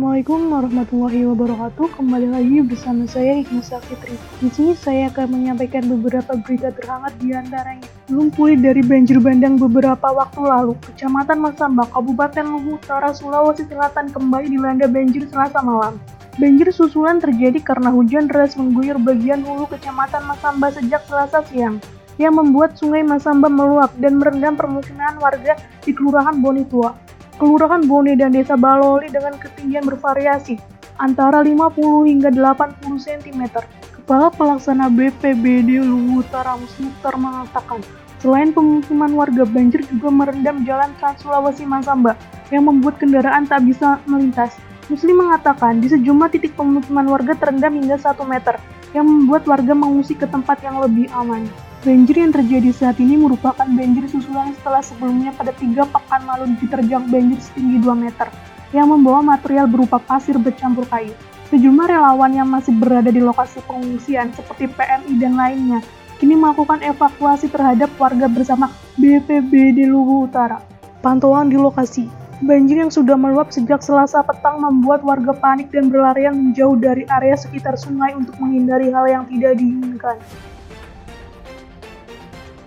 Assalamualaikum warahmatullahi wabarakatuh. Kembali lagi bersama saya Hikmah Safitri. Di sini saya akan menyampaikan beberapa berita terhangat di antaranya. Belum pulih dari banjir bandang beberapa waktu lalu, Kecamatan Masamba, Kabupaten Luwu Utara, Sulawesi Selatan kembali dilanda banjir Selasa malam. Banjir susulan terjadi karena hujan deras mengguyur bagian hulu Kecamatan Masamba sejak Selasa siang yang membuat Sungai Masamba meluap dan merendam permukiman warga di Kelurahan Bonitua. Kelurahan Bone dan Desa Baloli dengan ketinggian bervariasi antara 50 hingga 80 cm. Kepala Pelaksana BPBD Luwu Utara Musmukhtar mengatakan, selain pemukiman warga banjir juga merendam jalan Trans Sulawesi Masamba yang membuat kendaraan tak bisa melintas. Muslim mengatakan di sejumlah titik pemukiman warga terendam hingga 1 meter, yang membuat warga mengungsi ke tempat yang lebih aman. Banjir yang terjadi saat ini merupakan banjir susulan setelah sebelumnya pada tiga pekan lalu diterjang banjir setinggi 2 meter yang membawa material berupa pasir bercampur kayu. Sejumlah relawan yang masih berada di lokasi pengungsian seperti PMI dan lainnya kini melakukan evakuasi terhadap warga bersama BPBD Luwu Utara. Pantauan di lokasi, banjir yang sudah meluap sejak selasa petang membuat warga panik dan berlarian menjauh dari area sekitar sungai untuk menghindari hal yang tidak diinginkan.